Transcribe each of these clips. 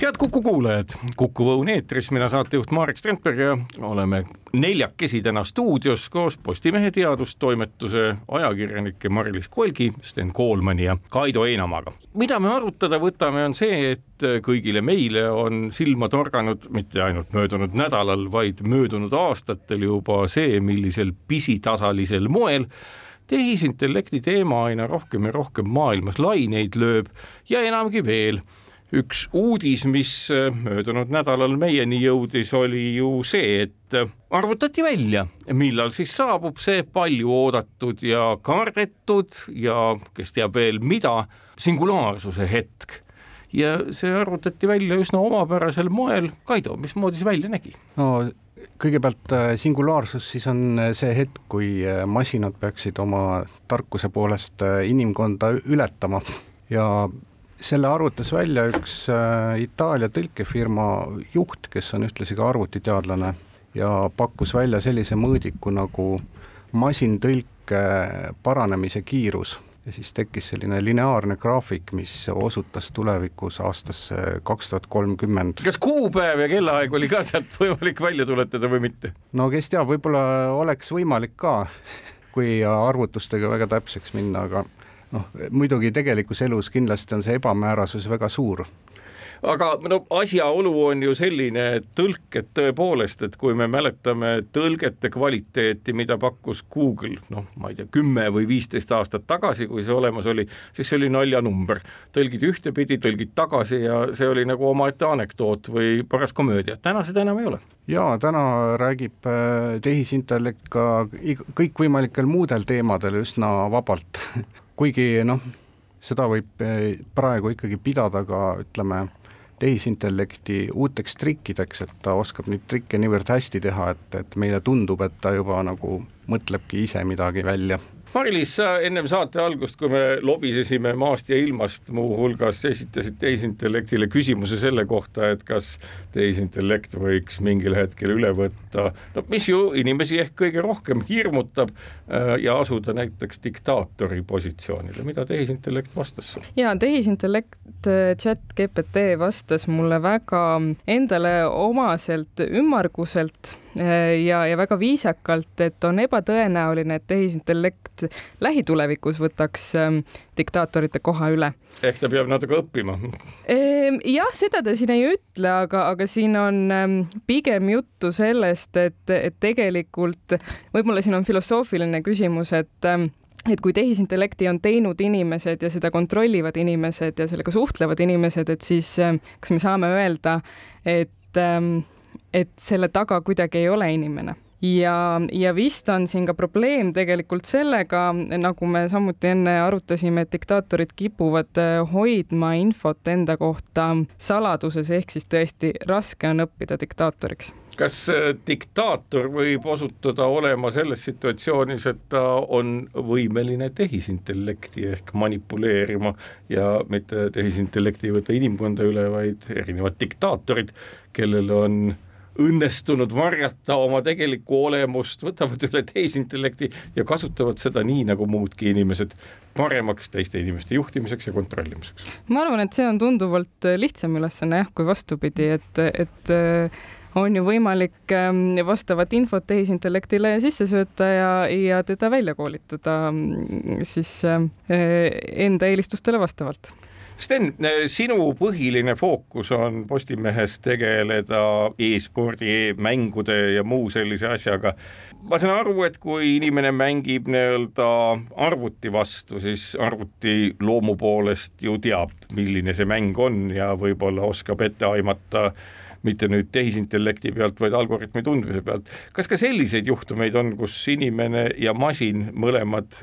head Kuku kuulajad, Kuku Õun eetris, mina saatejuht Marek Strandberg ja oleme neljakesi täna stuudios koos Postimehe teadustoimetuse ajakirjanike Mari-Liis Kolgi, Sten Koolmani ja Kaido Einamaga. mida me arutada võtame, on see, et kõigile meile on silma torganud mitte ainult möödunud nädalal, vaid möödunud aastatel juba see, millisel pisitasalisel moel tehisintellekti teema aina rohkem ja rohkem maailmas laineid lööb ja enamgi veel üks uudis, mis äh, möödunud nädalal meieni jõudis, oli ju see, et äh, arvutati välja, millal siis saabub see palju oodatud ja kardetud ja kes teab veel mida, singulaarsuse hetk. ja see arvutati välja üsna omapärasel moel. Kaido, mismoodi see välja nägi? no kõigepealt äh, singulaarsus siis on see hetk, kui masinad peaksid oma tarkuse poolest inimkonda ületama ja selle arvutas välja üks äh, Itaalia tõlkefirma juht, kes on ühtlasi ka arvutiteadlane ja pakkus välja sellise mõõdiku nagu masintõlke paranemise kiirus ja siis tekkis selline lineaarne graafik, mis osutas tulevikus aastasse kaks tuhat kolmkümmend. kas kuupäev ja kellaaeg oli ka sealt võimalik välja tuletada või mitte? no kes teab, võib-olla oleks võimalik ka, kui arvutustega väga täpseks minna, aga noh, muidugi tegelikus elus kindlasti on see ebamäärasus väga suur. Aga no asjaolu on ju selline, et tõlked tõepoolest, et kui me mäletame tõlgete kvaliteeti, mida pakkus Google, noh, ma ei tea, kümme või viisteist aastat tagasi, kui see olemas oli, siis see oli naljanumber. tõlgid ühtepidi, tõlgid tagasi ja see oli nagu omaette anekdoot või paras komöödia, täna seda enam ei ole. Jaa, täna räägib äh, tehisintellekt ka kõikvõimalikel muudel teemadel üsna vabalt kuigi noh, seda võib eh, praegu ikkagi pidada ka ütleme, tehisintellekti uuteks trikkideks, et ta oskab neid trikke niivõrd hästi teha, et, et meile tundub, et ta juba nagu mõtlebki ise midagi välja Mari-Liis, sa ennem saate algust, kui me lobisesime maast ja ilmast, muuhulgas esitasid tehisintellektile küsimuse selle kohta, et kas tehisintellekt võiks mingil hetkel üle võtta, no mis ju inimesi ehk kõige rohkem hirmutab äh, ja asuda näiteks diktaatori positsioonile, mida tehisintellekt vastas sulle? ja tehisintellekt, äh, chat GPT vastas mulle väga endale omaselt ümmarguselt ja, ja väga viisakalt, et on ebatõenäoline, et tehisintellekt lähitulevikus võtaks ähm, diktaatorite koha üle. ehk ta peab natuke õppima? Ehm, jah, seda ta siin ei ütle, aga, aga siin on ähm, pigem juttu sellest, et, et tegelikult võib-olla siin on filosoofiline küsimus, et ähm, et kui tehisintellekti on teinud inimesed ja seda kontrollivad inimesed ja sellega suhtlevad inimesed, et siis kas me saame öelda, et, et selle taga kuidagi ei ole inimene. Ja, ja vist on siin ka probleem tegelikult sellega, nagu me samuti enne arutasime, et diktaatorid kipuvad äh, hoidma infot enda kohta saladuses, ehk siis tõesti raske on õppida diktaatoriks. Kas äh, diktaator võib osutuda olema selles situatsioonis, et ta on võimeline tehisintellekti ehk manipuleerima ja mitte tehisintellekti ei võta inimkonda üle, vaid erinevad diktaatorid, kellel on õnnestunud varjata oma tegelikku olemust, võtavad üle tehisintellekti ja kasutavad seda nii, nagu muudki inimesed, paremaks teiste inimeste juhtimiseks ja kontrollimiseks. ma arvan, et see on tunduvalt lihtsam ülesanne jah, kui vastupidi, et, et äh, on ju võimalik ähm, vastavat infot tehisintellektile sisse sööta ja, ja teda välja koolitada mm, siis äh, enda eelistustele vastavalt Sten, sinu põhiline fookus on Postimehes tegeleda e-spordi mängude ja muu sellise asjaga. ma saan aru, et kui inimene mängib nii-öelda arvuti vastu, siis arvuti loomu poolest ju teab, milline see mäng on ja võib-olla oskab ette aimata mitte nüüd tehisintellekti pealt, vaid algoritmi tundmise pealt. kas ka selliseid juhtumeid on, kus inimene ja masin mõlemad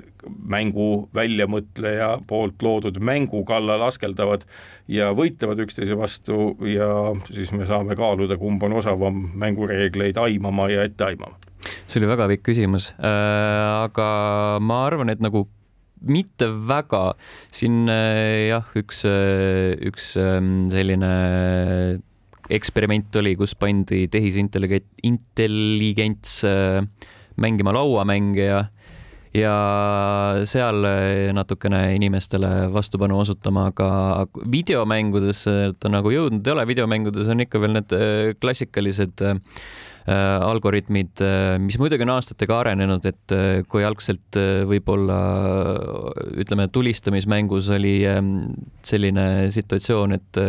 mängu väljamõtleja poolt loodud mängu kallal askeldavad ja võitlevad üksteise vastu ja siis me saame kaaluda, kumb on osavam mängureegleid aimama ja ette aimama? see oli väga pikk küsimus äh,, aga ma arvan, et nagu mitte väga, siin äh, jah, üks, äh, üks ähm, selline eksperiment oli, kus pandi tehisintelligents, intelligents äh, mängima lauamänge ja ja seal natukene inimestele vastupanu osutama, aga videomängudes ta nagu jõudnud ei ole, videomängudes on ikka veel need klassikalised äh, Äh, algoritmid, äh, mis muidugi on aastatega arenenud, et äh, kui algselt võib-olla ütleme, tulistamismängus oli ähm, selline situatsioon, et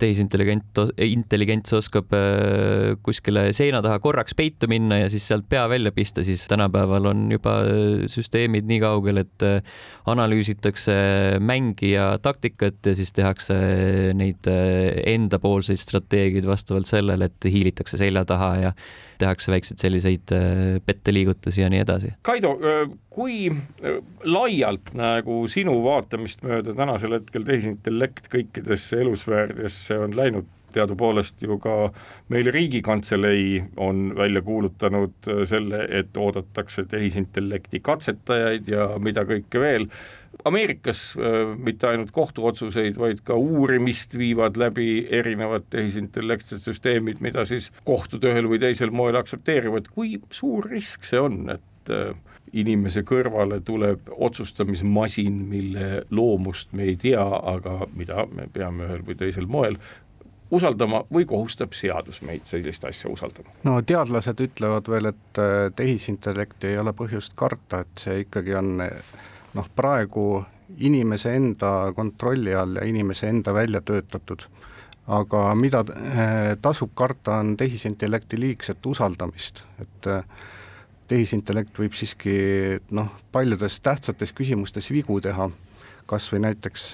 tehisintelligent, intelligents oskab äh, kuskile seina taha korraks peitu minna ja siis sealt pea välja pista, siis tänapäeval on juba äh, süsteemid nii kaugel, et äh, analüüsitakse mängija taktikat ja siis tehakse neid endapoolseid strateegiaid vastavalt sellele, et hiilitakse selja taha ja tehakse väikseid selliseid petteliigutusi ja nii edasi. Kaido, kui laialt nagu sinu vaatamist mööda tänasel hetkel tehisintellekt kõikidesse elusfääridesse on läinud teadupoolest ju ka meil Riigikantselei on välja kuulutanud äh, selle, et oodatakse tehisintellekti katsetajaid ja mida kõike veel. Ameerikas äh, mitte ainult kohtuotsuseid, vaid ka uurimist viivad läbi erinevad tehisintellektsed süsteemid, mida siis kohtud ühel või teisel moel aktsepteerivad, kui suur risk see on, et äh, inimese kõrvale tuleb otsustamismasin, mille loomust me ei tea, aga mida me peame ühel või teisel moel usaldama või kohustab seadus meid sellist asja usaldama? no teadlased ütlevad veel, et äh, tehisintellekti ei ole põhjust karta, et see ikkagi on noh, praegu inimese enda kontrolli all ja inimese enda välja töötatud. aga mida äh, tasub karta, on tehisintellekti liigset usaldamist, et äh, tehisintellekt võib siiski noh, paljudes tähtsates küsimustes vigu teha, kas või näiteks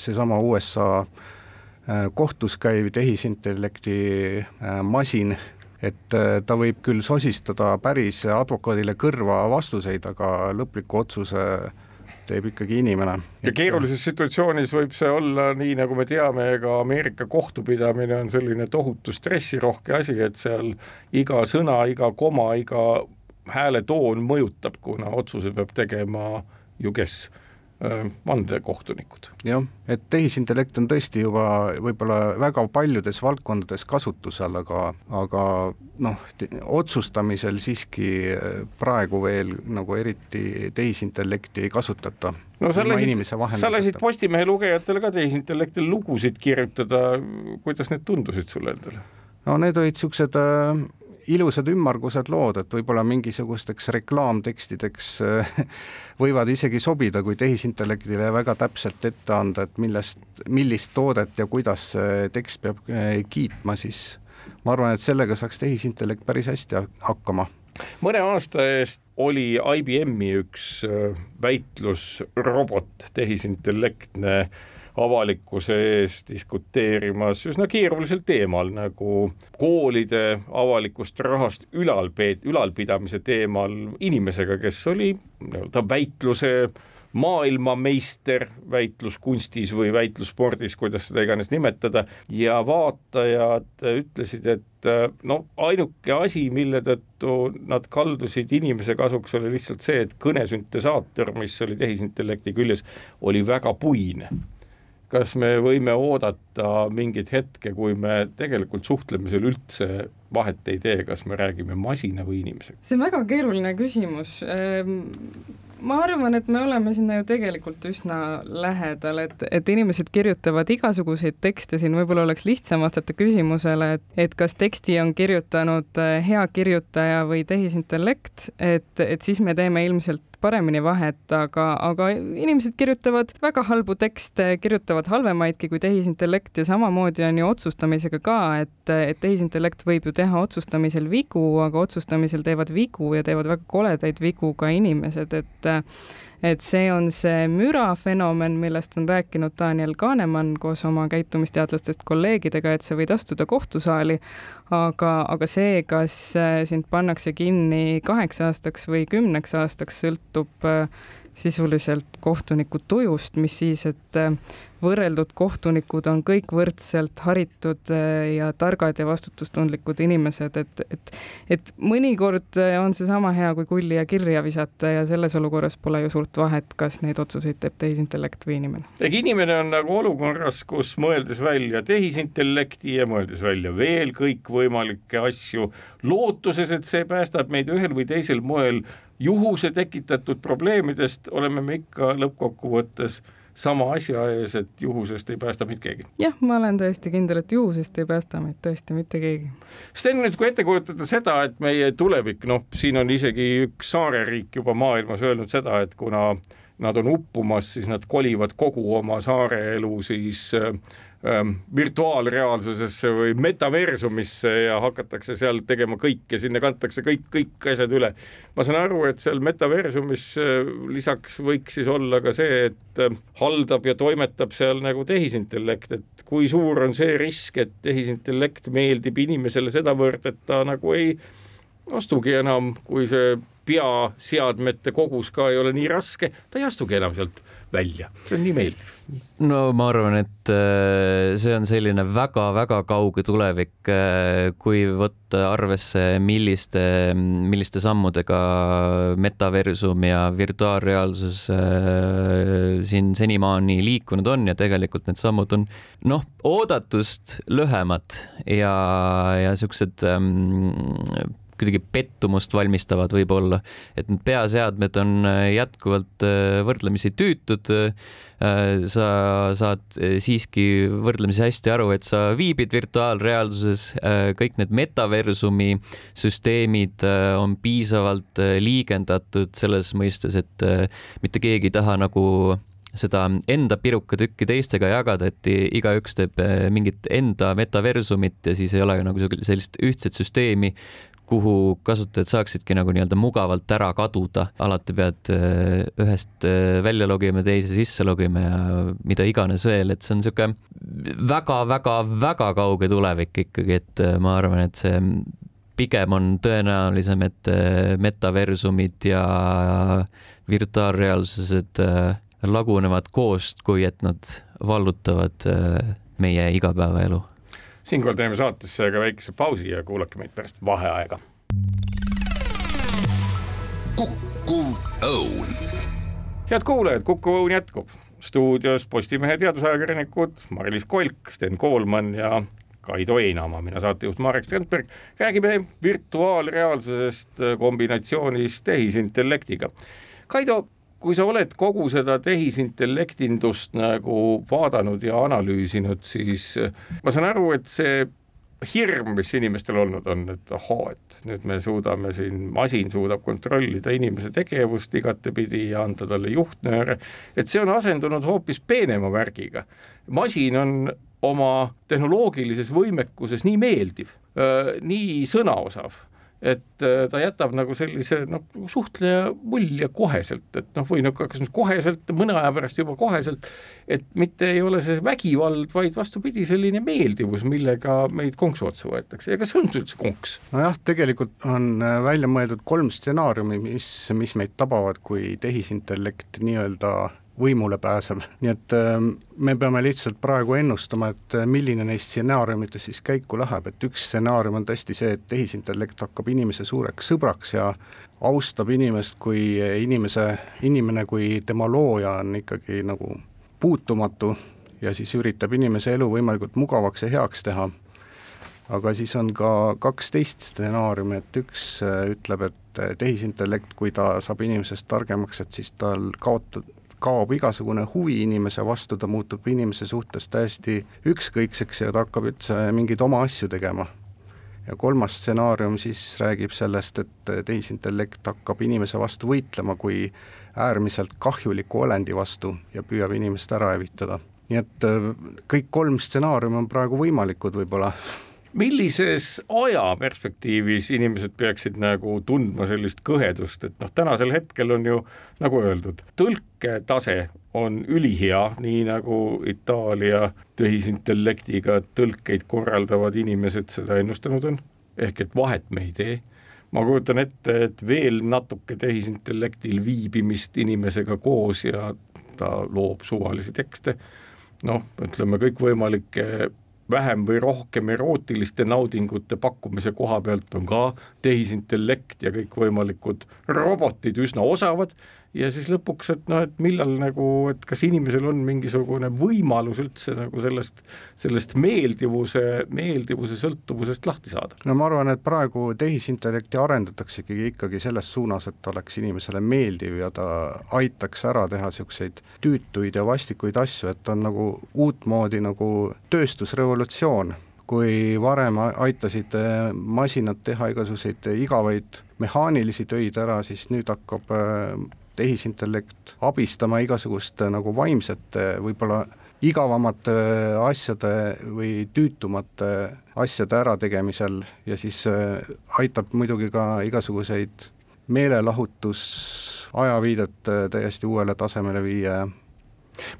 seesama USA äh, kohtus käiv tehisintellekti äh, masin, et ta võib küll sosistada päris advokaadile kõrva vastuseid, aga lõpliku otsuse teeb ikkagi inimene. ja keerulises situatsioonis võib see olla nii, nagu me teame, ega Ameerika kohtupidamine on selline tohutu stressirohke asi, et seal iga sõna, iga koma, iga hääletoon mõjutab, kuna otsuse peab tegema ju kes vandekohtunikud. jah, et tehisintellekt on tõesti juba võib-olla väga paljudes valdkondades kasutusel, aga, aga noh, otsustamisel siiski praegu veel nagu eriti tehisintellekti ei kasutata. no sa lasid, sa lasid Postimehe lugejatele ka tehisintellektil lugusid kirjutada, kuidas need tundusid sulle endale? no need olid niisugused äh, ilusad ümmargused lood, et võib-olla mingisugusteks reklaamtekstideks äh, võivad isegi sobida, kui tehisintellektile väga täpselt ette anda, et millest, millist toodet ja kuidas tekst peab äh, kiitma, siis ma arvan, et sellega saaks tehisintellekt päris hästi hakkama. Mõne aasta eest oli IBM-i üks äh, väitlusrobot, tehisintellektne avalikkuse ees diskuteerimas üsna keerulisel teemal nagu koolide avalikust rahast ülalpeet-, ülalpidamise teemal inimesega, kes oli nii-öelda väitluse maailmameister väitluskunstis või väitlusspordis, kuidas seda iganes nimetada, ja vaatajad ütlesid, et no ainuke asi, mille tõttu nad kaldusid inimese kasuks, oli lihtsalt see, et kõnesüntesaator, mis oli tehisintellekti küljes, oli väga puine kas me võime oodata mingit hetke, kui me tegelikult suhtlemisel üldse vahet ei tee, kas me räägime masina või inimesega? see on väga keeruline küsimus. Ehm, ma arvan, et me oleme sinna ju tegelikult üsna lähedal, et, et inimesed kirjutavad igasuguseid tekste, siin võib-olla oleks lihtsam vastata küsimusele, et, et kas teksti on kirjutanud eh, hea kirjutaja või tehisintellekt, et, et siis me teeme ilmselt paremini vahet, aga, aga inimesed kirjutavad väga halbu tekste, kirjutavad halvemaidki kui tehisintellekt ja samamoodi on ju otsustamisega ka, et, et tehisintellekt võib ju teha otsustamisel vigu, aga otsustamisel teevad vigu ja teevad väga koledaid vigu ka inimesed, et et see on see mürafenomen, millest on rääkinud Daniel Kanemann koos oma käitumisteadlastest kolleegidega, et sa võid astuda kohtusaali, aga, aga see, kas sind pannakse kinni kaheks aastaks või kümneks aastaks, sõltub sisuliselt kohtuniku tujust, mis siis, et äh, võrreldud kohtunikud on kõik võrdselt haritud äh, ja targad ja vastutustundlikud inimesed, et, et, et mõnikord äh, on see sama hea kui kulli ja kirja visata ja selles olukorras pole ju suurt vahet, kas neid otsuseid teeb tehisintellekt või inimene. ehk inimene on nagu olukorras, kus mõeldes välja tehisintellekti ja mõeldes välja veel kõikvõimalikke asju, lootuses, et see päästab meid ühel või teisel moel juhuse tekitatud probleemidest oleme me ikka lõppkokkuvõttes sama asja ees, et juhusest ei päästa meid keegi. jah, ma olen täiesti kindel, et juhusest ei päästa meid tõesti mitte keegi. Sten, nüüd kui ette kujutada seda, et meie tulevik, noh, siin on isegi üks saareriik juba maailmas öelnud seda, et kuna nad on uppumas, siis nad kolivad kogu oma saare elu siis äh, virtuaalreaalsusesse või metaversumisse ja hakatakse seal tegema kõike, sinna kantakse kõik, kõik asjad üle. ma saan aru, et seal metaversumis äh, lisaks võiks siis olla ka see, et äh, haldab ja toimetab seal nagu tehisintellekt, et kui suur on see risk, et tehisintellekt meeldib inimesele sedavõrd, et ta nagu ei astugi enam, kui see peaseadmete kogus ka ei ole nii raske, ta ei astugi enam sealt välja, see on nii meeldiv. no ma arvan, et äh, see on selline väga-väga kauge tulevik, äh, kui võtta arvesse, milliste, milliste sammudega metaversum ja virtuaalreaalsus äh, siin senimaani liikunud on ja tegelikult need sammud on noh, oodatust lühemad ja, ja siuksed ähm, kuidagi pettumust valmistavad võib-olla, et need peaseadmed on äh, jätkuvalt äh, võrdlemisi tüütud. Äh, sa saad siiski võrdlemisi hästi aru, et sa viibid virtuaalreaalsuses, kõik need metaversumi süsteemid on piisavalt liigendatud selles mõistes, et mitte keegi ei taha nagu seda enda pirukatükki teistega jagada, et igaüks teeb mingit enda metaversumit ja siis ei ole nagu sellist ühtset süsteemi, kuhu kasutajad saaksidki nagu nii-öelda mugavalt ära kaduda. alati pead äh, ühest äh, välja logima, teise sisse logima ja mida iganes veel, et see on niisugune väga-väga-väga kauge tulevik ikkagi, et äh, ma arvan, et see pigem on tõenäolisem, et metaversumid ja virtuaalreaalsused lagunevad koost, kui et nad vallutavad meie igapäevaelu siinkohal teeme saatesse ka väikese pausi ja kuulake meid pärast vaheaega. kukkuv õun. head kuulajad, Kukkuv õun jätkub. stuudios Postimehe teadusajakirjanikud Mari-Liis Kolk, Sten Koolman ja Kaido Einamaa, mina saatejuht Marek Strandberg, räägime virtuaalreaalsusest kombinatsioonis tehisintellektiga. Kaido, kui sa oled kogu seda tehisintellektindust nagu vaadanud ja analüüsinud, siis äh, ma saan aru, et see hirm, mis inimestel olnud on, et ahhaa, et nüüd me suudame siin, masin suudab kontrollida inimese tegevust igatepidi ja anda talle juhtnööre, et see on asendunud hoopis peenema värgiga. masin on oma tehnoloogilises võimekuses nii meeldiv, äh, nii sõnaosav et äh, ta jätab nagu sellise noh, suhtleja mulje koheselt, et noh, või noh, kas nüüd koheselt, mõne aja pärast juba koheselt, et mitte ei ole see vägivald, vaid vastupidi, selline meeldivus, millega meid konksu otsa võetakse ja kas on üldse konks? nojah, tegelikult on äh, välja mõeldud kolm stsenaariumi, mis, mis meid tabavad, kui tehisintellekt nii-öelda võimule pääseb, nii et ähm, me peame lihtsalt praegu ennustama, et äh, milline neist stsenaariumitest siis käiku läheb, et üks stsenaarium on tõesti see, et tehisintellekt hakkab inimese suureks sõbraks ja austab inimest kui inimese, inimene kui tema looja on ikkagi nagu puutumatu ja siis üritab inimese elu võimalikult mugavaks ja heaks teha. aga siis on ka kaks teist stsenaariumi, et üks äh, ütleb, et äh, tehisintellekt, kui ta saab inimesest targemaks, et siis tal kaotab, kaob igasugune huvi inimese vastu, ta muutub inimese suhtes täiesti ükskõikseks ja ta hakkab üldse mingeid oma asju tegema. ja kolmas stsenaarium siis räägib sellest, et tehisintellekt hakkab inimese vastu võitlema kui äärmiselt kahjuliku olendi vastu ja püüab inimest ära hävitada. nii et kõik kolm stsenaariumi on praegu võimalikud võib-olla millises ajaperspektiivis inimesed peaksid nagu tundma sellist kõhedust, et noh, tänasel hetkel on ju nagu öeldud, tõlketase on ülihea, nii nagu Itaalia tehisintellektiga tõlkeid korraldavad inimesed seda ennustanud on, ehk et vahet me ei tee. Ma kujutan ette, et veel natuke tehisintellektil viibimist inimesega koos ja ta loob suvalisi tekste, noh, ütleme kõikvõimalike vähem või rohkem erootiliste naudingute pakkumise koha pealt on ka tehisintellekt ja kõikvõimalikud robotid üsna osavad ja siis lõpuks, et noh, et millal nagu, et kas inimesel on mingisugune võimalus üldse nagu sellest, sellest meeldivuse, meeldivuse sõltuvusest lahti saada? no ma arvan, et praegu tehisintellekti arendataksegi ikkagi selles suunas, et oleks inimesele meeldiv ja ta aitaks ära teha niisuguseid tüütuid ja vastikuid asju, et on nagu uutmoodi nagu tööstusrevolutsioon kui varem aitasid masinad teha igasuguseid igavaid mehaanilisi töid ära, siis nüüd hakkab tehisintellekt abistama igasuguste nagu vaimsete, võib-olla igavamate asjade või tüütumate asjade ärategemisel ja siis äh, aitab muidugi ka igasuguseid meelelahutusajaviidet täiesti uuele tasemele viia.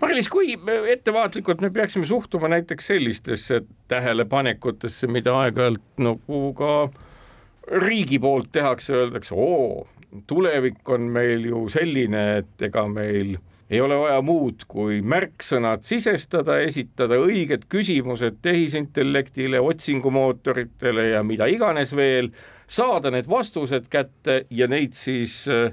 Mari-Liis, kui ettevaatlikult me peaksime suhtuma näiteks sellistesse tähelepanekutesse, mida aeg-ajalt nagu ka riigi poolt tehakse, öeldakse, oo, tulevik on meil ju selline, et ega meil ei ole vaja muud kui märksõnad sisestada, esitada õiged küsimused tehisintellektile, otsingumootoritele ja mida iganes veel, saada need vastused kätte ja neid siis öö,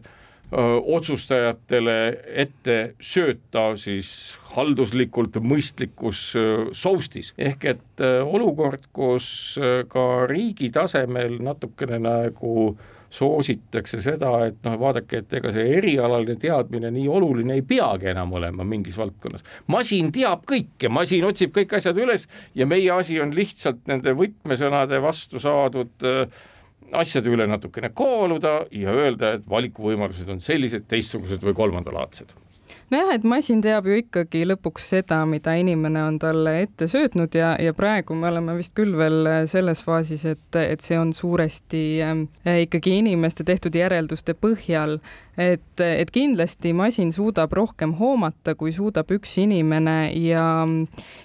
otsustajatele ette sööta siis halduslikult mõistlikus soustis. ehk et olukord, kus ka riigi tasemel natukene nagu äh, soositakse seda, et noh, vaadake, et ega see erialaline teadmine nii oluline ei peagi enam olema mingis valdkonnas. masin teab kõike, masin otsib kõik asjad üles ja meie asi on lihtsalt nende võtmesõnade vastu saadud äh, asjade üle natukene kaaluda ja öelda, et valikuvõimalused on sellised, teistsugused või kolmandalaadsed nojah, et masin teab ju ikkagi lõpuks seda, mida inimene on talle ette söötnud ja, ja praegu me oleme vist küll veel selles faasis, et, et see on suuresti äh, ikkagi inimeste tehtud järelduste põhjal, et, et kindlasti masin suudab rohkem hoomata, kui suudab üks inimene ja,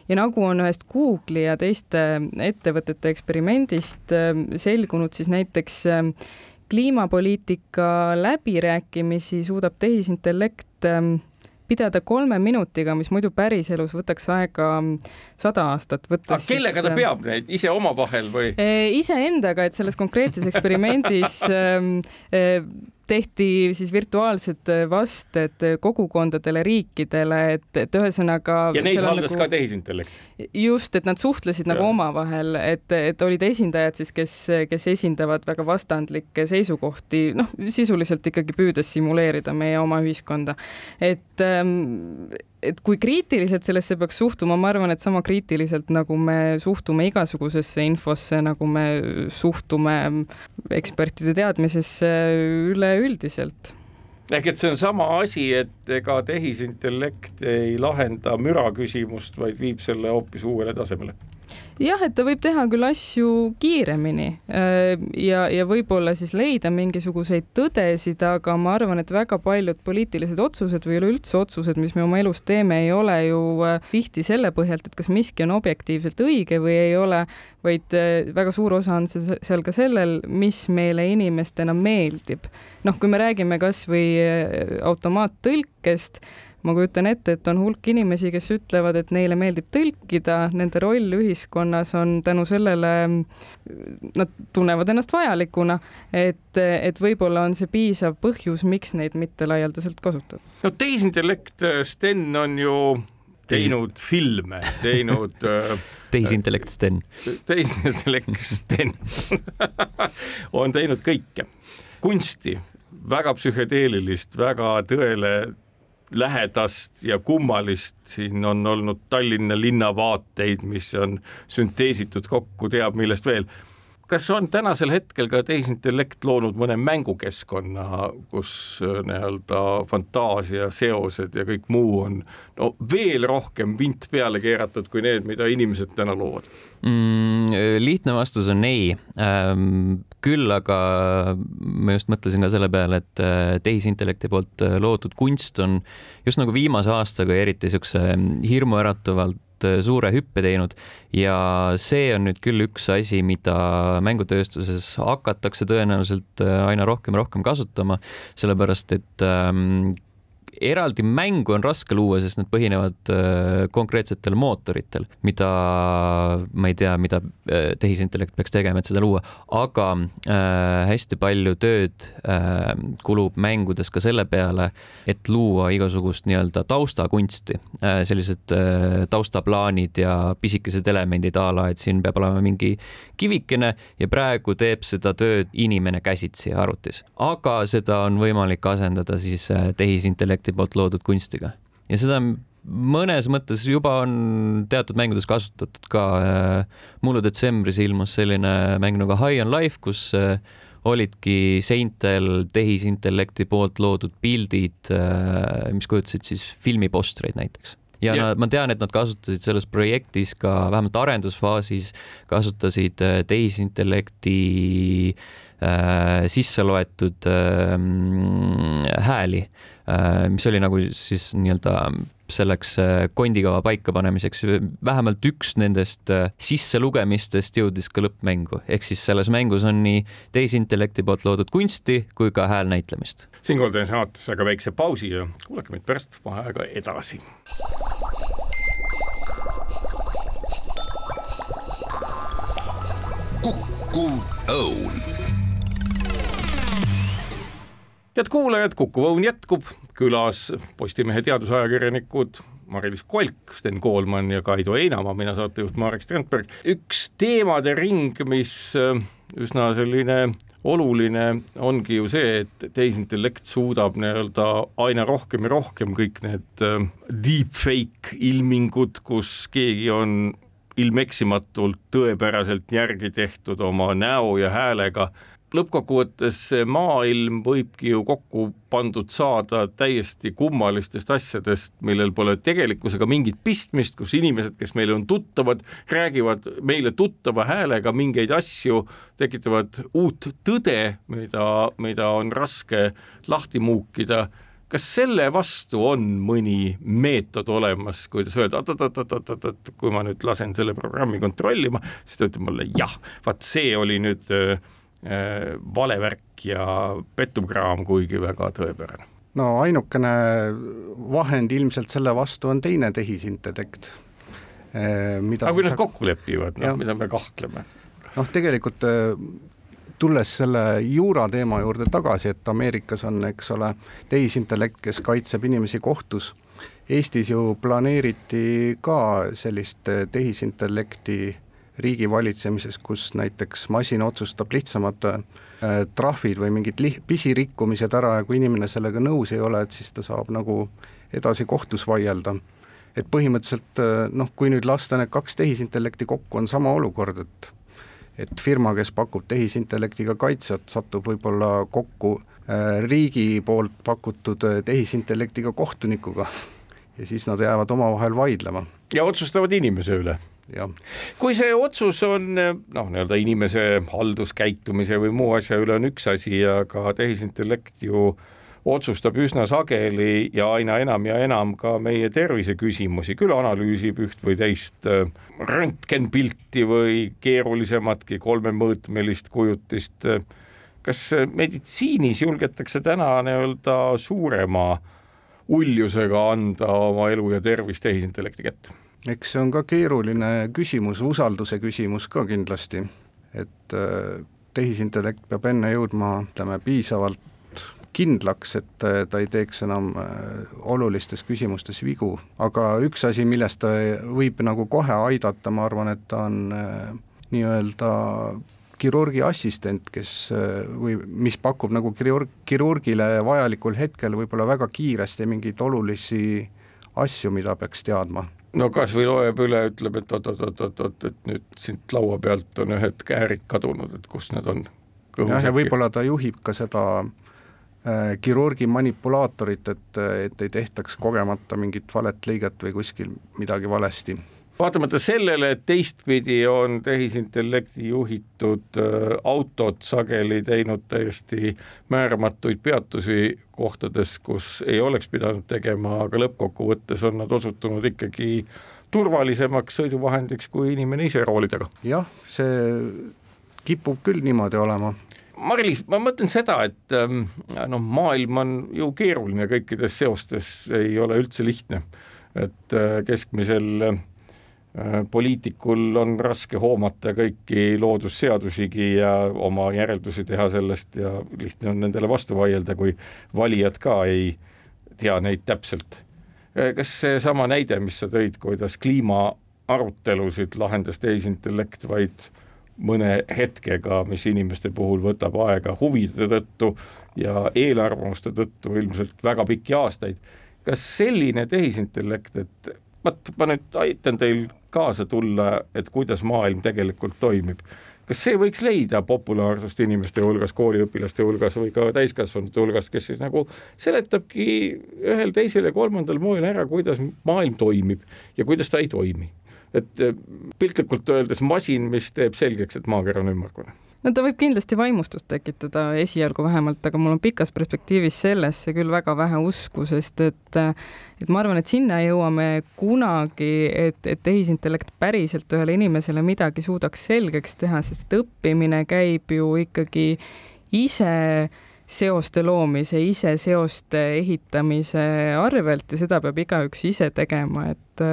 ja nagu on ühest Google'i ja teiste ettevõtete eksperimendist äh, selgunud, siis näiteks äh, kliimapoliitika läbirääkimisi suudab tehisintellekt ähm, pidada kolme minutiga, mis muidu päriselus võtaks aega sada aastat. aga kellega ta peab neid, ise omavahel või? Äh, iseendaga, et selles konkreetses eksperimendis ähm, äh, tehti siis virtuaalsed vasted kogukondadele, riikidele, et, et ühesõnaga. ja neid haldas nagu, ka tehisintellekt? just, et nad suhtlesid ja. nagu omavahel, et, et olid esindajad siis, kes, kes esindavad väga vastandlikke seisukohti, noh, sisuliselt ikkagi püüdes simuleerida meie oma ühiskonda. et ähm, et kui kriitiliselt sellesse peaks suhtuma, ma arvan, et sama kriitiliselt, nagu me suhtume igasugusesse infosse, nagu me suhtume ekspertide teadmisesse üleüldiselt. Ehk et see on sama asi, et ega tehisintellekt ei lahenda müra küsimust, vaid viib selle hoopis uuele tasemele jah, et ta võib teha küll asju kiiremini äh, ja, ja võib-olla siis leida mingisuguseid tõdesid, aga ma arvan, et väga paljud poliitilised otsused või üleüldse otsused, mis me oma elus teeme, ei ole ju äh, tihti selle põhjalt, et kas miski on objektiivselt õige või ei ole, vaid äh, väga suur osa on seal ka sellel, mis meile inimestena meeldib. noh, kui me räägime kasvõi automaattõlkest ma kujutan ette, et on hulk inimesi, kes ütlevad, et neile meeldib tõlkida, nende roll ühiskonnas on tänu sellele, nad tunnevad ennast vajalikuna, et, et võib-olla on see piisav põhjus, miks neid mitte laialdaselt kasutada. no tehisintellekt, Sten on ju teinud filme, teinud äh, tehisintellekt Sten. tehisintellekt Sten on teinud kõike, kunsti, väga psühhedeelilist, väga tõele lähedast ja kummalist, siin on olnud Tallinna linnavaateid, mis on sünteesitud kokku teab millest veel. Kas on tänasel hetkel ka tehisintellekt loonud mõne mängukeskkonna, kus äh, nii-öelda fantaasia, seosed ja kõik muu on no veel rohkem vint peale keeratud kui need, mida inimesed täna loovad mm,? lihtne vastus on ei ähm,. küll aga ma just mõtlesin ka selle peale, et äh, tehisintellekti poolt äh, loodud kunst on just nagu viimase aastaga eriti siukse hirmuäratavalt Äh, suure hüppe teinud. Ja see on nüüd küll üks asi, mida mängutööstuses hakatakse tõenäoliselt äh, aina rohkem ja rohkem kasutama, sellepärast et ähm, eraldi mängu on raske luua, sest need põhinevad äh, konkreetsetel mootoritel, mida ma ei tea, mida äh, tehisintellekt peaks tegema, et seda luua, aga äh, hästi palju tööd kulub mängudes ka selle peale, et luua igasugust nii-öelda taustakunsti. Sellised taustaplaanid ja pisikesed elemendid a la, et siin peab olema mingi kivikene ja praegu teeb seda tööd inimene käsitsi arvutis, aga seda on võimalik asendada siis tehisintellekti intellekti poolt loodud kunstiga ja seda mõnes mõttes juba on teatud mängudes kasutatud ka. Äh, mullu detsembris ilmus selline mäng nagu High on Life, kus äh, olidki seintel tehisintellekti poolt loodud pildid, äh, mis kujutasid siis filmipostreid näiteks ja yeah. nad, ma tean, et nad kasutasid selles projektis ka vähemalt arendusfaasis kasutasid tehisintellekti äh, sisse loetud äh, hääli mis oli nagu siis nii-öelda selleks äh, kondikava paikapanemiseks. vähemalt üks nendest äh, sisselugemistest jõudis ka lõppmängu, ehk siis selles mängus on nii tehisintellekti poolt loodud kunsti kui ka häälnäitlemist. siinkohal teen saatesse aga väikse pausi ja kuulake meid pärast vaheaega edasi. kukkuv õun head kuulajad, Kuku Õun jätkub, külas Postimehe teadusajakirjanikud Mari-Liis Kolk, Sten Koolman ja Kaido Einamaa, mina saatejuht Marek Strandberg. üks teemade ring, mis äh, üsna selline oluline ongi ju see, et tehisintellekt suudab nii-öelda aina rohkem ja rohkem kõik need äh, deepfake ilmingud, kus keegi on ilmeksimatult tõepäraselt järgi tehtud oma näo ja häälega lõppkokkuvõttes see maailm võibki ju kokku pandud saada täiesti kummalistest asjadest, millel pole tegelikkusega mingit pistmist, kus inimesed, kes meile on tuttavad, räägivad meile tuttava häälega mingeid asju, tekitavad uut tõde, mida, mida on raske lahti muukida. kas selle vastu on mõni meetod olemas, kuidas öelda, oot-oot-oot-oot-oot, kui ma nüüd lasen selle programmi kontrollima, siis ta ütleb mulle jah, vaat see oli nüüd äh, Äh, valevärk ja pettukraam, kuigi väga tõepärane. no ainukene vahend ilmselt selle vastu on teine tehisintellekt. Äh, aga kui nad kokku lepivad, noh, mida me kahtleme? noh, tegelikult äh, tulles selle juura teema juurde tagasi, et Ameerikas on, eks ole, tehisintellekt, kes kaitseb inimesi kohtus. Eestis ju planeeriti ka sellist tehisintellekti riigi valitsemises, kus näiteks masin otsustab lihtsamad äh, trahvid või mingid li-, pisirikkumised ära ja kui inimene sellega nõus ei ole, et siis ta saab nagu edasi kohtus vaielda. et põhimõtteliselt äh, noh, kui nüüd lasta need kaks tehisintellekti kokku, on sama olukord, et et firma, kes pakub tehisintellektiga kaitset, satub võib-olla kokku äh, riigi poolt pakutud tehisintellektiga kohtunikuga ja siis nad jäävad omavahel vaidlema. ja otsustavad inimese üle jah. kui see otsus on noh, nii-öelda inimese halduskäitumise või muu asja üle on üks asi, aga tehisintellekt ju otsustab üsna sageli ja aina enam ja enam ka meie terviseküsimusi, küll analüüsib üht või teist äh, röntgenpilti või keerulisematki kolmemõõtmelist kujutist. kas meditsiinis julgetakse täna nii-öelda suurema uljusega anda oma elu ja tervist tehisintellekti kätte? Eks see on ka keeruline küsimus, usalduse küsimus ka kindlasti, et äh, tehisintellekt peab enne jõudma, ütleme, piisavalt kindlaks, et äh, ta ei teeks enam äh, olulistes küsimustes vigu, aga üks asi, millest ta võib nagu kohe aidata, ma arvan, et ta on nii-öelda kirurgi assistent, kes või mis pakub nagu kirurg, kirurgile vajalikul hetkel võib-olla väga kiiresti mingeid olulisi asju, mida peaks teadma no kasvõi loeb üle, ütleb, et oot-oot-oot-oot, et nüüd siit laua pealt on ühed käärid kadunud, et kus need on. jah, ja võib-olla ta juhib ka seda äh, kirurgi manipulaatorit, et, et ei tehtaks kogemata mingit valet lõiget või kuskil midagi valesti vaatamata sellele, et teistpidi on tehisintellekti juhitud äh, autod sageli teinud täiesti määramatuid peatusi kohtades, kus ei oleks pidanud tegema, aga lõppkokkuvõttes on nad osutunud ikkagi turvalisemaks sõiduvahendiks kui inimene ise rooli taga. jah, see kipub küll niimoodi olema Mari-Liis, ma mõtlen seda, et noh, maailm on ju keeruline kõikides seostes, ei ole üldse lihtne, et äh, keskmisel poliitikul on raske hoomata kõiki loodusseadusigi ja oma järeldusi teha sellest ja lihtne on nendele vastu vaielda, kui valijad ka ei tea neid täpselt. Äh, kas seesama näide, mis sa tõid, kuidas kliimaarutelusid lahendas tehisintellekt vaid mõne hetkega, mis inimeste puhul võtab aega huvide tõttu ja eelarvamuste tõttu ilmselt väga pikki aastaid, kas selline tehisintellekt, et vot ma nüüd aitan teil kaasa tulla, et kuidas maailm tegelikult toimib. kas see võiks leida populaarsust inimeste hulgas, kooliõpilaste hulgas või ka täiskasvanute hulgas, kes siis nagu seletabki ühel, teisel ja kolmandal moel ära, kuidas maailm toimib ja kuidas ta ei toimi. et piltlikult öeldes masin, mis teeb selgeks, et maakera on ümmargune no ta võib kindlasti vaimustust tekitada esialgu vähemalt, aga mul on pikas perspektiivis sellesse küll väga vähe usku, sest et et ma arvan, et sinna jõuame kunagi, et, et tehisintellekt päriselt ühele inimesele midagi suudaks selgeks teha, sest õppimine käib ju ikkagi ise seoste loomise, ise seoste ehitamise arvelt ja seda peab igaüks ise tegema, et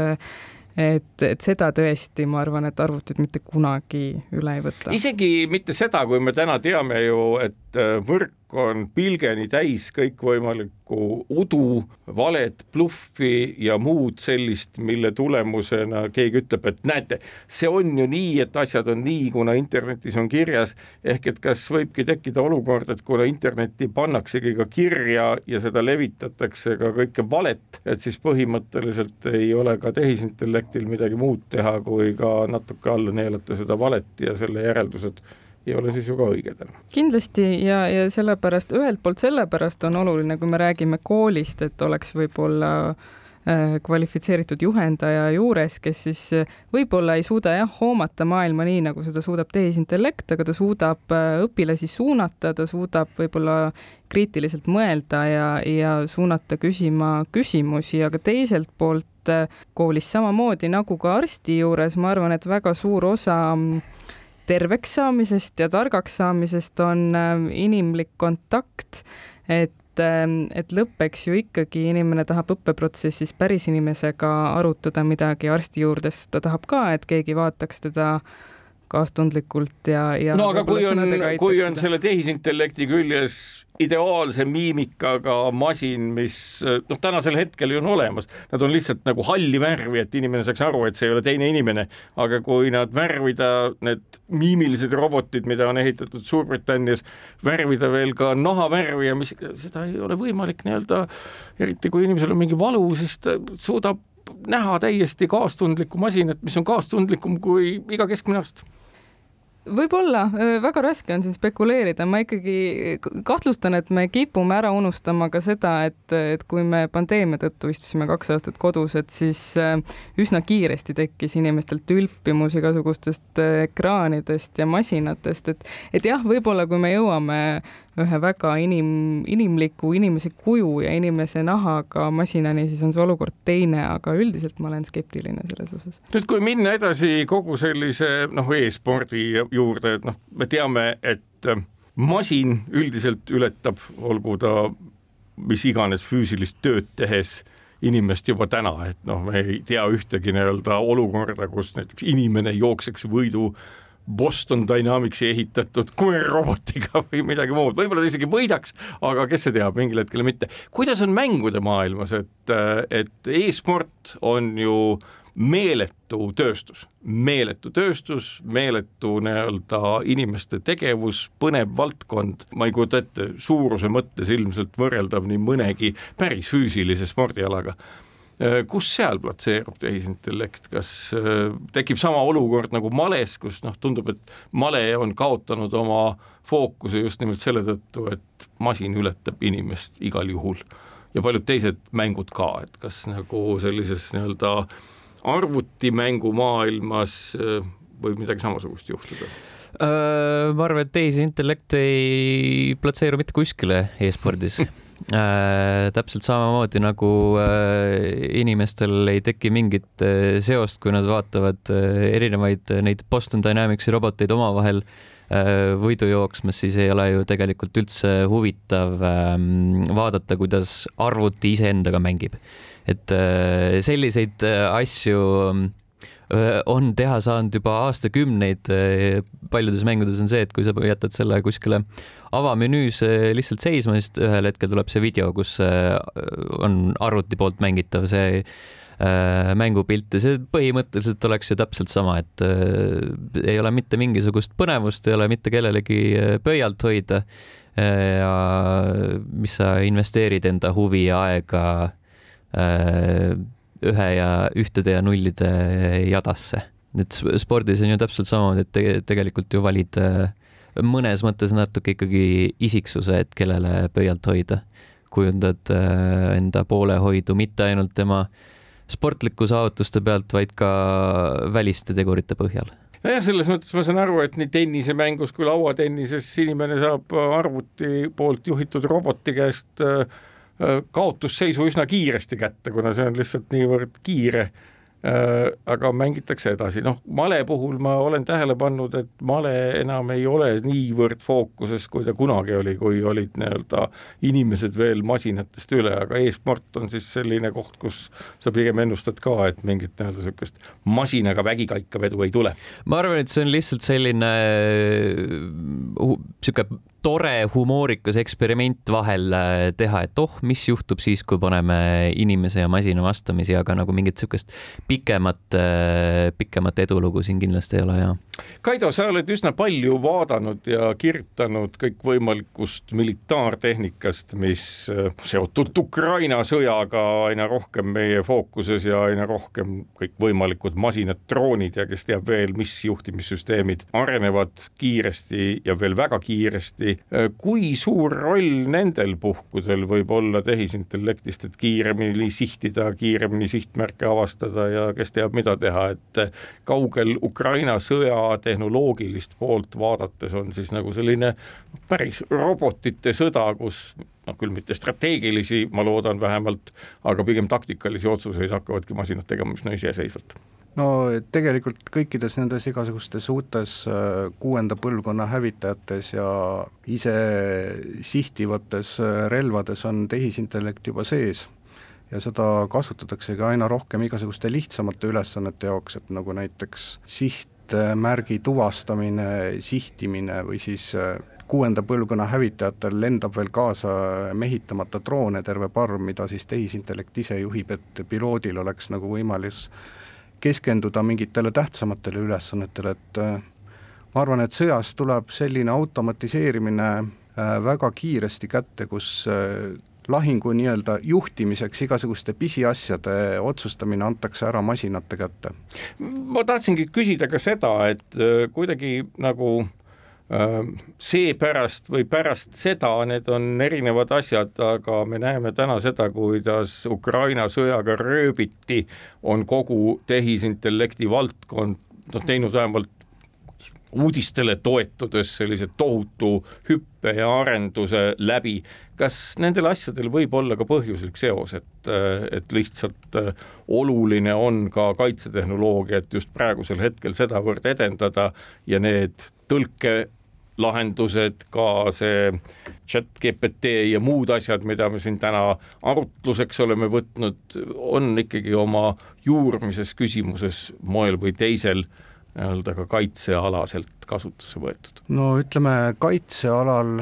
et, et seda tõesti, ma arvan, et arvutid mitte kunagi üle ei võta. isegi mitte seda, kui me täna teame ju, et võrk on pilgeni täis kõikvõimalikku udu, valet, bluffi ja muud sellist, mille tulemusena keegi ütleb, et näete, see on ju nii, et asjad on nii, kuna internetis on kirjas, ehk et kas võibki tekkida olukord, et kuna internetti pannaksegi ka kirja ja seda levitatakse ka kõike valet, et siis põhimõtteliselt ei ole ka tehisintellekt projektil midagi muud teha, kui ka natuke alla neelata seda valet ja selle järeldused ei ole siis ju ka õiged enam. kindlasti ja, ja sellepärast, ühelt poolt sellepärast on oluline, kui me räägime koolist, et oleks võib-olla äh, kvalifitseeritud juhendaja juures, kes siis äh, võib-olla ei suuda jah, hoomata maailma nii, nagu seda suudab tehisintellekt, aga ta suudab äh, õpilasi suunata, ta suudab võib-olla kriitiliselt mõelda ja, ja suunata küsima küsimusi, aga teiselt poolt koolis samamoodi nagu ka arsti juures, ma arvan, et väga suur osa mm, terveks saamisest ja targaks saamisest on äh, inimlik kontakt, et ähm, et lõppeks ju ikkagi inimene tahab õppeprotsessis päris inimesega arutada midagi arsti juures, ta tahab ka, et keegi vaataks teda kaastundlikult ja, ja no aga kui on, kui on selle tehisintellekti küljes ideaalse miimikaga masin, mis noh, tänasel hetkel ju on olemas, nad on lihtsalt nagu halli värvi, et inimene saaks aru, et see ei ole teine inimene, aga kui nad värvida, need miimilised robotid, mida on ehitatud Suurbritannias, värvida veel ka nahavärvi ja mis, seda ei ole võimalik nii-öelda, eriti kui inimesel on mingi valu, siis ta suudab näha täiesti kaastundlikku masinat, mis on kaastundlikum kui iga keskmine arst võib-olla, väga raske on siin spekuleerida, ma ikkagi kahtlustan, et me kipume ära unustama ka seda, et, et kui me pandeemia tõttu istusime kaks aastat kodus, et siis üsna kiiresti tekkis inimestel tülpimus igasugustest ekraanidest ja masinatest, et, et jah, võib-olla kui me jõuame ühe väga inim, inimliku inimese kuju ja inimese nahaga masinani, siis on see olukord teine, aga üldiselt ma olen skeptiline selles osas. nüüd, kui minna edasi kogu sellise noh, e-spordi juurde, et noh, me teame, et äh, masin üldiselt ületab, olgu ta mis iganes füüsilist tööd tehes inimest juba täna, et noh, me ei tea ühtegi nii-öelda olukorda, kus näiteks inimene jookseks võidu Boston Dynamicsi ehitatud koerrobotiga või midagi muud, võib-olla ta isegi võidaks, aga kes see teab, mingil hetkel mitte. kuidas on mängude maailmas, et, et e-sport on ju meeletu tööstus, meeletu tööstus, meeletu nii-öelda inimeste tegevus, põnev valdkond, ma ei kujuta ette, suuruse mõttes ilmselt võrreldav nii mõnegi päris füüsilise spordialaga. Äh, kus seal platseerub tehisintellekt, kas äh, tekib sama olukord nagu males, kus noh, tundub, et male on kaotanud oma fookuse just nimelt selle tõttu, et masin ületab inimest igal juhul? Ja paljud teised mängud ka, et kas nagu sellises nii-öelda arvutimängu maailmas äh, võib midagi samasugust juhtuda? ma arvan, et tehisintellekt ei platseeru mitte kuskile e-spordis Äh, täpselt samamoodi nagu äh, inimestel ei teki mingit äh, seost, kui nad vaatavad äh, erinevaid äh, neid Boston Dynamicsi roboteid omavahel äh, võidu jooksmas, siis ei ole ju tegelikult üldse huvitav ähm, vaadata, kuidas arvuti iseendaga mängib. et äh, selliseid äh, asju äh, on teha saanud juba aastakümneid. Paljudes mängudes on see, et kui sa jätad selle kuskile avamenüüs lihtsalt seisma, siis ühel hetkel tuleb see video, kus on arvuti poolt mängitav see mängupilt ja see põhimõtteliselt oleks ju täpselt sama, et ei ole mitte mingisugust põnevust, ei ole mitte kellelegi pöialt hoida. ja mis sa investeerid enda huvi ja aega ühe ja ühtede ja nullide jadasse. et spordis on ju täpselt samamoodi, et tegelikult ju valid äh, mõnes mõttes natuke ikkagi isiksuse, et kellele pöialt hoida. kujundad äh, enda poolehoidu mitte ainult tema sportliku saavutuste pealt, vaid ka väliste tegurite põhjal nojah, selles mõttes ma saan aru, et nii tennisemängus kui lauatennises inimene saab arvuti poolt juhitud roboti käest äh, äh, kaotusseisu üsna kiiresti kätte, kuna see on lihtsalt niivõrd kiire. Äh, aga mängitakse edasi, noh, male puhul ma olen tähele pannud, et male enam ei ole niivõrd fookuses, kui ta kunagi oli, kui olid nii-öelda inimesed veel masinatest üle, aga e-sport on siis selline koht, kus sa pigem ennustad ka, et mingit nii-öelda niisugust masinaga vägikaikavedu ei tule. ma arvan, et see on lihtsalt selline niisugune uh, tore humoorikas eksperiment vahel äh, teha, et oh, mis juhtub siis, kui paneme inimese ja masina vastamisi, aga nagu mingit niisugust pikemat, äh, pikemat edulugu siin kindlasti ei ole ja. Kaido, sa oled üsna palju vaadanud ja kirjutanud kõikvõimalikust militaartehnikast, mis äh, seotud Ukraina sõjaga aina rohkem meie fookuses ja aina rohkem kõikvõimalikud masinad, droonid ja kes teab veel, mis juhtimissüsteemid arenevad kiiresti ja veel väga kiiresti. Äh, kui suur roll nendel puhkudel võib olla tehisintellektist, et kiiremini sihtida, kiiremini sihtmärke avastada ja kes teab, mida teha, et äh, kaugel Ukraina sõja tehnoloogilist poolt vaadates on siis nagu selline päris robotite sõda, kus noh, küll mitte strateegilisi, ma loodan vähemalt, aga pigem taktikalisi otsuseid hakkavadki masinad tegema üsna iseseisvalt. No tegelikult kõikides nendes igasugustes uutes äh, kuuenda põlvkonna hävitajates ja ise sihtivates äh, relvades on tehisintellekt juba sees ja seda kasutataksegi aina rohkem igasuguste lihtsamate ülesannete jaoks, et nagu näiteks sihtmärgi tuvastamine, sihtimine või siis äh, kuuenda põlvkonna hävitajatel lendab veel kaasa mehitamata droone terve parm, mida siis tehisintellekt ise juhib, et piloodil oleks nagu võimalus keskenduda mingitele tähtsamatele ülesannetele, et äh, ma arvan, et sõjas tuleb selline automatiseerimine äh, väga kiiresti kätte, kus äh, lahingu nii-öelda juhtimiseks igasuguste pisiasjade otsustamine antakse ära masinate kätte. ma tahtsingi küsida ka seda, et kuidagi nagu Äh, seepärast või pärast seda, need on erinevad asjad, aga me näeme täna seda, kuidas Ukraina sõjaga rööbiti, on kogu tehisintellekti valdkond noh, teinud vähemalt uudistele toetudes sellise tohutu hüppe ja arenduse läbi. kas nendel asjadel võib olla ka põhjuslik seos, et, et lihtsalt oluline on ka kaitsetehnoloogiat just praegusel hetkel sedavõrd edendada ja need tõlke lahendused, ka see chat GPT ja muud asjad, mida me siin täna arutluseks oleme võtnud, on ikkagi oma juurmises küsimuses moel või teisel nii-öelda ka kaitsealaselt kasutusse võetud? no ütleme, kaitsealal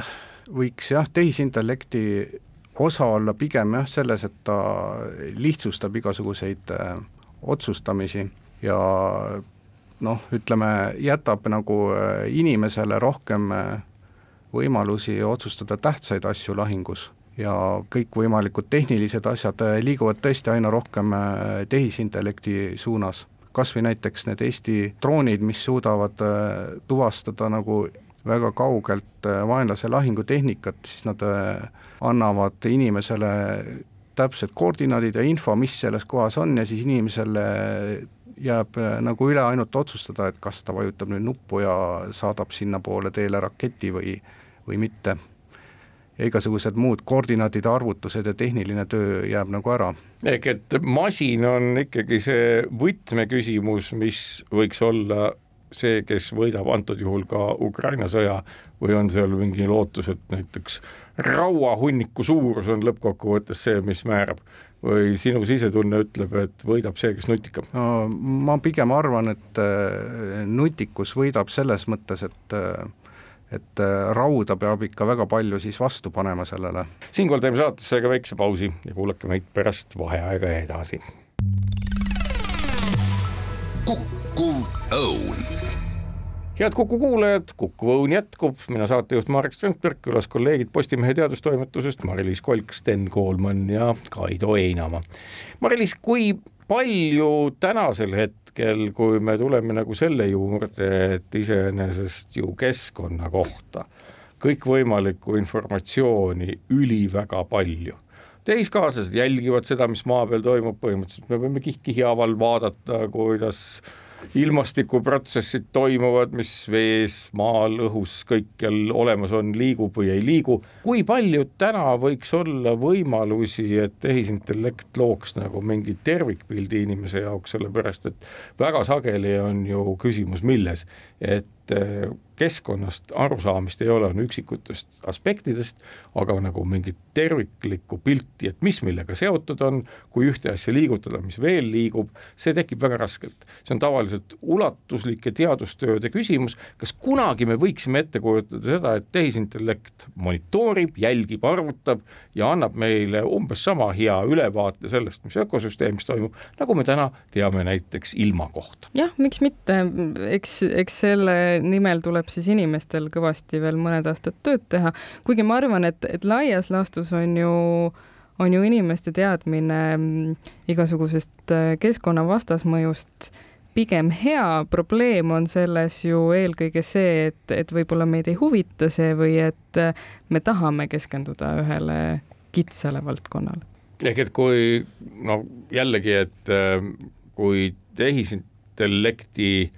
võiks jah, tehisintellekti osa olla pigem jah, selles, et ta lihtsustab igasuguseid äh, otsustamisi ja noh, ütleme, jätab nagu äh, inimesele rohkem äh, võimalusi otsustada tähtsaid asju lahingus ja kõikvõimalikud tehnilised asjad liiguvad tõesti aina rohkem tehisintellekti suunas. Kas või näiteks need Eesti droonid, mis suudavad tuvastada nagu väga kaugelt vaenlase lahingutehnikat, siis nad annavad inimesele täpsed koordinaadid ja info, mis selles kohas on ja siis inimesele jääb äh, nagu üle ainult otsustada, et kas ta vajutab nüüd nuppu ja saadab sinnapoole teele raketi või, või mitte. Ja igasugused muud koordinaadide arvutused ja tehniline töö jääb nagu ära. ehk et masin on ikkagi see võtmeküsimus, mis võiks olla see, kes võidab antud juhul ka Ukraina sõja või on seal mingi lootus, et näiteks rauahunniku suurus on lõppkokkuvõttes see, mis määrab või sinu sisetunne ütleb, et võidab see, kes nutikam? no ma pigem arvan, et äh, nutikus võidab selles mõttes, et äh, et äh, rauda peab ikka väga palju siis vastu panema sellele. siinkohal teeme saatesse ka väikse pausi ja kuulake meid pärast vaheaega edasi. kukkuv õun head Kuku kuulajad, Kuku Õun jätkub, mina saatejuht Marek Strandberg, külas kolleegid Postimehe teadustoimetusest Mari-Liis Kolk, Sten Koolman ja Kaido Einamaa. Mari-Liis, kui palju tänasel hetkel, kui me tuleme nagu selle juurde, et iseenesest ju keskkonna kohta kõikvõimalikku informatsiooni üliväga palju. Tehiskaaslased jälgivad seda, mis maa peal toimub, põhimõtteliselt me võime kiht-kihi haaval vaadata, kuidas ilmastikuprotsessid toimuvad, mis vees, maal, õhus, kõikjal olemas on, liigub või ei liigu. kui palju täna võiks olla võimalusi, et tehisintellekt looks nagu mingi tervikpildi inimese jaoks, sellepärast et väga sageli on ju küsimus milles, et eh, keskkonnast arusaamist ei ole, on üksikutest aspektidest, aga nagu mingit terviklikku pilti, et mis millega seotud on, kui ühte asja liigutada, mis veel liigub, see tekib väga raskelt. see on tavaliselt ulatuslike teadustööde küsimus, kas kunagi me võiksime ette kujutada seda, et tehisintellekt monitoorib, jälgib, arvutab ja annab meile umbes sama hea ülevaate sellest, mis ökosüsteemis toimub, nagu me täna teame näiteks ilma kohta. jah, miks mitte, eks, eks selle nimel tuleb tuleb siis inimestel kõvasti veel mõned aastad tööd teha, kuigi ma arvan, et, et laias laastus on ju on ju inimeste teadmine mm, igasugusest äh, keskkonna vastasmõjust pigem hea, probleem on selles ju eelkõige see, et, et võib-olla meid ei huvita see või et äh, me tahame keskenduda ühele kitsale valdkonnale. ehk et kui no jällegi, et äh, kui tehisintellekti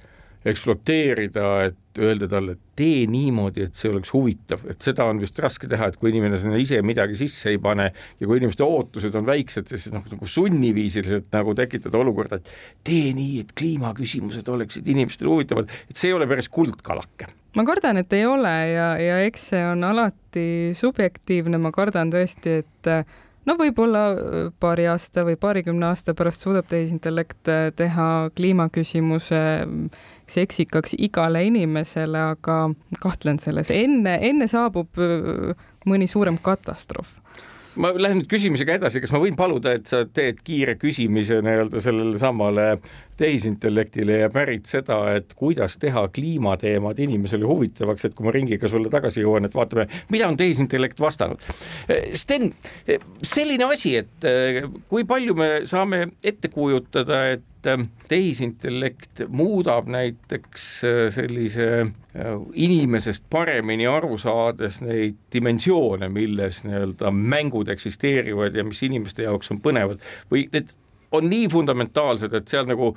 ekspluateerida, et öelda talle, tee niimoodi, et see oleks huvitav, et seda on vist raske teha, et kui inimene sinna ise midagi sisse ei pane ja kui inimeste ootused on väiksed, siis noh, nagu sunniviisiliselt nagu tekitada olukorda, et tee nii, et kliimaküsimused oleksid inimestele huvitavad, et see ei ole päris kuldkalake. Ma kardan, et ei ole ja, ja eks see on alati subjektiivne, ma kardan tõesti, et no võib-olla paari aasta või paarikümne aasta pärast suudab tehisintellekt teha kliimaküsimuse seksikaks igale inimesele, aga kahtlen selles, enne, enne saabub mõni suurem katastroof. Ma lähen nüüd küsimusega edasi, kas ma võin paluda, et sa teed kiire küsimise nii-öelda sellele samale tehisintellektile ja pärid seda, et kuidas teha kliimateemad inimesele huvitavaks, et kui ma ringiga sulle tagasi jõuan, et vaatame, mida on tehisintellekt vastanud. Sten, selline asi, et kui palju me saame ette kujutada, et tehisintellekt muudab näiteks sellise inimesest paremini aru saades neid dimensioone, milles nii-öelda mängud eksisteerivad ja mis inimeste jaoks on põnevad või need on nii fundamentaalsed, et seal nagu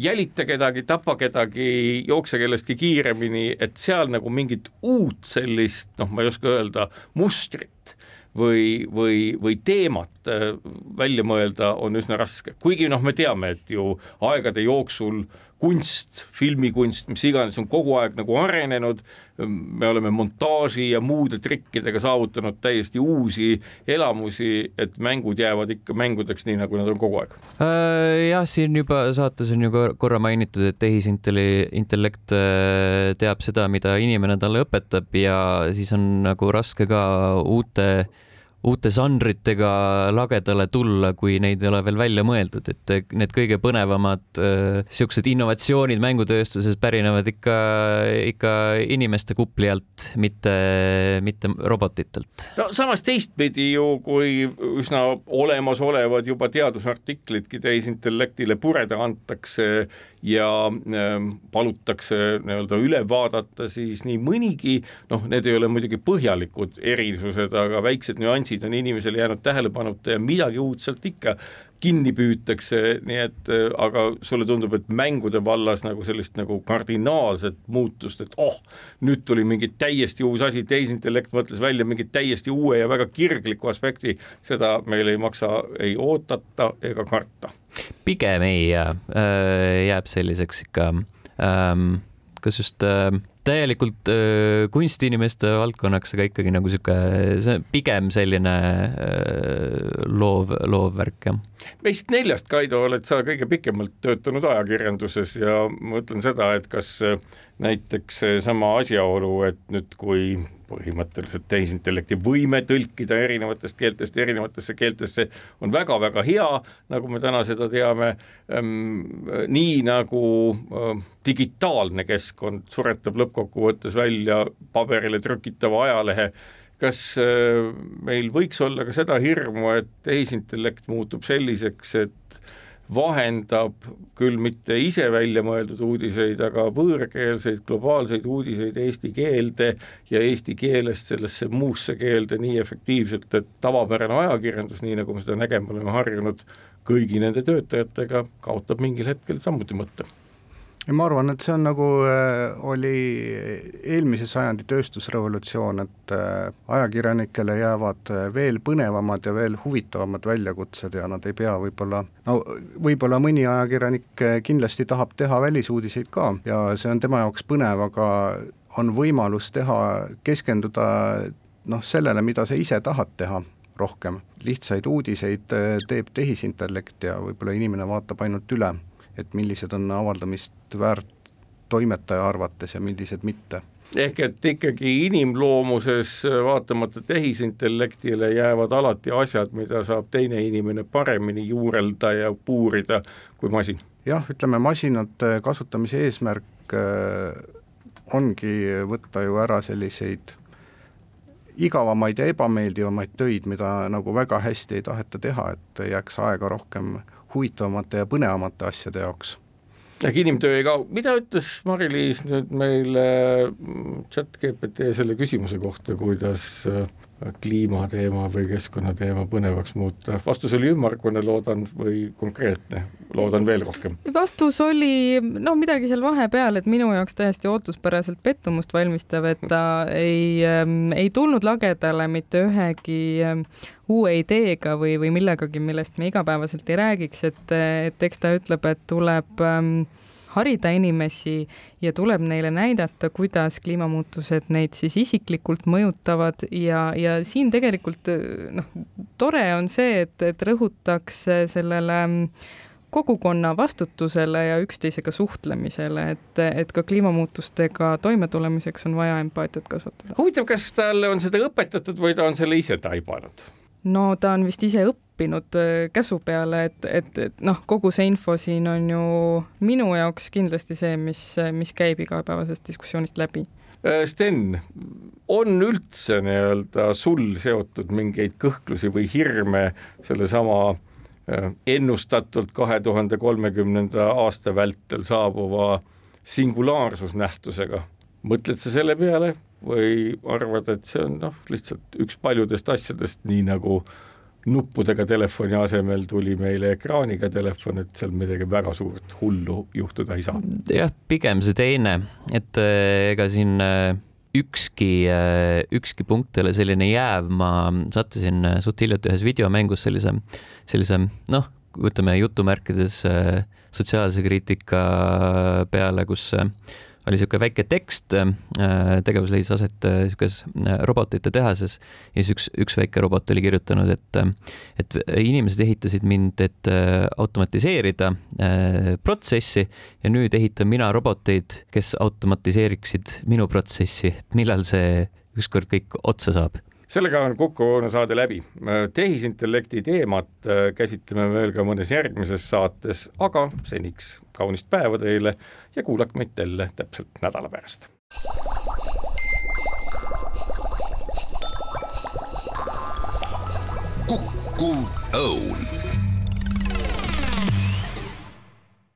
jälita kedagi, tapa kedagi, jookse kellestki kiiremini, et seal nagu mingit uut sellist, noh, ma ei oska öelda, mustrit või, või, või teemat äh, välja mõelda on üsna raske, kuigi noh, me teame, et ju aegade jooksul äh, kunst, filmikunst, mis iganes, on kogu aeg nagu arenenud, me oleme montaaži ja muude trikkidega saavutanud täiesti uusi elamusi, et mängud jäävad ikka mängudeks, nii nagu nad on kogu aeg. Äh, jah, siin juba saates on ju korra mainitud, et tehisintellekt äh, teab seda, mida inimene talle õpetab ja siis on nagu raske ka uute uute žanritega lagedale tulla, kui neid ei ole veel välja mõeldud, et need kõige põnevamad äh, siuksed innovatsioonid mängutööstuses pärinevad ikka, ikka inimeste kupli alt, mitte, mitte robotitelt. no samas teistpidi ju, kui üsna olemasolevad juba teadusartiklidki tehisintellektile pureda antakse ja ähm, palutakse nii-öelda üle vaadata, siis nii mõnigi, noh, need ei ole muidugi põhjalikud erisused, aga väiksed nüansid on inimesele jäänud tähelepanuta ja midagi uut sealt ikka kinni püütakse, nii et äh, aga sulle tundub, et mängude vallas nagu sellist nagu kardinaalset muutust, et oh, nüüd tuli mingi täiesti uus asi, tehisintellekt mõtles välja mingi täiesti uue ja väga kirgliku aspekti, seda meil ei maksa ei oodata ega karta. Pigem ei jää, äh, jääb selliseks ikka ähm, kas just äh, täielikult äh, kunstiinimeste valdkonnaks, aga ikkagi nagu sihuke, see pigem selline äh, loov, loov värk, jah. meist neljast, Kaido, oled sa kõige pikemalt töötanud ajakirjanduses ja ma ütlen seda, et kas näiteks seesama asjaolu, et nüüd, kui põhimõtteliselt tehisintellekti võime tõlkida erinevatest keeltest erinevatesse keeltesse on väga-väga hea, nagu me täna seda teame, ehm, nii nagu ehm, digitaalne keskkond suretab lõppkokkuvõttes välja paberile trükitava ajalehe, kas ehm, meil võiks olla ka seda hirmu, et tehisintellekt muutub selliseks, et vahendab küll mitte ise välja mõeldud uudiseid, aga võõrkeelseid globaalseid uudiseid eesti keelde ja eesti keelest sellesse muusse keelde nii efektiivselt, et tavapärane ajakirjandus, nii nagu me seda nägema oleme harjunud, kõigi nende töötajatega kaotab mingil hetkel samuti mõtte ja ma arvan, et see on nagu äh, oli eelmise sajandi tööstusrevolutsioon, et äh, ajakirjanikele jäävad äh, veel põnevamad ja veel huvitavamad väljakutsed ja nad ei pea võib-olla, no võib-olla mõni ajakirjanik kindlasti tahab teha välisuudiseid ka ja see on tema jaoks põnev, aga on võimalus teha, keskenduda noh, sellele, mida sa ise tahad teha rohkem. lihtsaid uudiseid teeb tehisintellekt ja võib-olla inimene vaatab ainult üle et millised on avaldamist väärt toimetaja arvates ja millised mitte ehk et ikkagi inimloomuses vaatamata tehisintellektile jäävad alati asjad, mida saab teine inimene paremini juurelda ja puurida kui masin. jah, ütleme masinate kasutamise eesmärk äh, ongi võtta ju ära selliseid igavamaid ja ebameeldivamaid töid, mida nagu väga hästi ei taheta teha, et jääks aega rohkem huvitavamate ja põnevamate asjade jaoks. ehk inimtöö ei kao, mida ütles Mari-Liis nüüd meile mm, chat GPT selle küsimuse kohta, kuidas äh, kliimateema või keskkonnateema põnevaks muuta? vastus oli ümmargune, loodan, või konkreetne, loodan veel rohkem? vastus oli noh, midagi seal vahepeal, et minu jaoks täiesti ootuspäraselt pettumust valmistav, et ta ei ähm,, ei tulnud lagedale mitte ühegi ähm, uue ideega või, või millegagi, millest me igapäevaselt ei räägiks, et, et eks ta ütleb, et tuleb ähm, harida inimesi ja tuleb neile näidata, kuidas kliimamuutused neid siis isiklikult mõjutavad ja, ja siin tegelikult noh, tore on see, et, et rõhutakse sellele kogukonna vastutusele ja üksteisega suhtlemisele, et, et ka kliimamuutustega toimetulemiseks on vaja empaatiat kasvatada. huvitav, kas talle on seda õpetatud või ta on selle ise taibanud? No ta on vist ise õppinud äh, käsu peale, et, et, et noh, kogu see info siin on ju minu jaoks kindlasti see, mis, mis käib igapäevasest diskussioonist läbi. Äh, Sten, on üldse nii-öelda sul seotud mingeid kõhklusi või hirme sellesama äh, ennustatult kahe tuhande kolmekümnenda aasta vältel saabuva singulaarsusnähtusega? mõtled sa selle peale või arvad, et see on noh, lihtsalt üks paljudest asjadest, nii nagu nuppudega telefoni asemel tuli meile ekraaniga telefon, et seal midagi väga suurt hullu juhtuda ei saa. jah, pigem see teine, et äh, ega siin äh, ükski, äh, ükski punkt ei ole selline jääv, ma sattusin suht hiljuti ühes videomängus sellise, sellise noh, ütleme jutumärkides sotsiaalse kriitika peale, kus oli niisugune väike tekst, äh, tegevus leidis aset niisuguses äh, robotite tehases ja siis üks, üks väike robot oli kirjutanud, et, et inimesed ehitasid mind, et äh, automatiseerida protsessi ja nüüd ehitan mina roboteid, kes automatiseeriksid minu protsessi, et millal see ükskord kõik otsa saab sellega on Kuku saade läbi. tehisintellekti teemat äh, käsitleme veel ka mõnes järgmises saates, aga seniks kaunist päeva teile ja kuulake meid jälle täpselt nädala pärast. kukkuv õun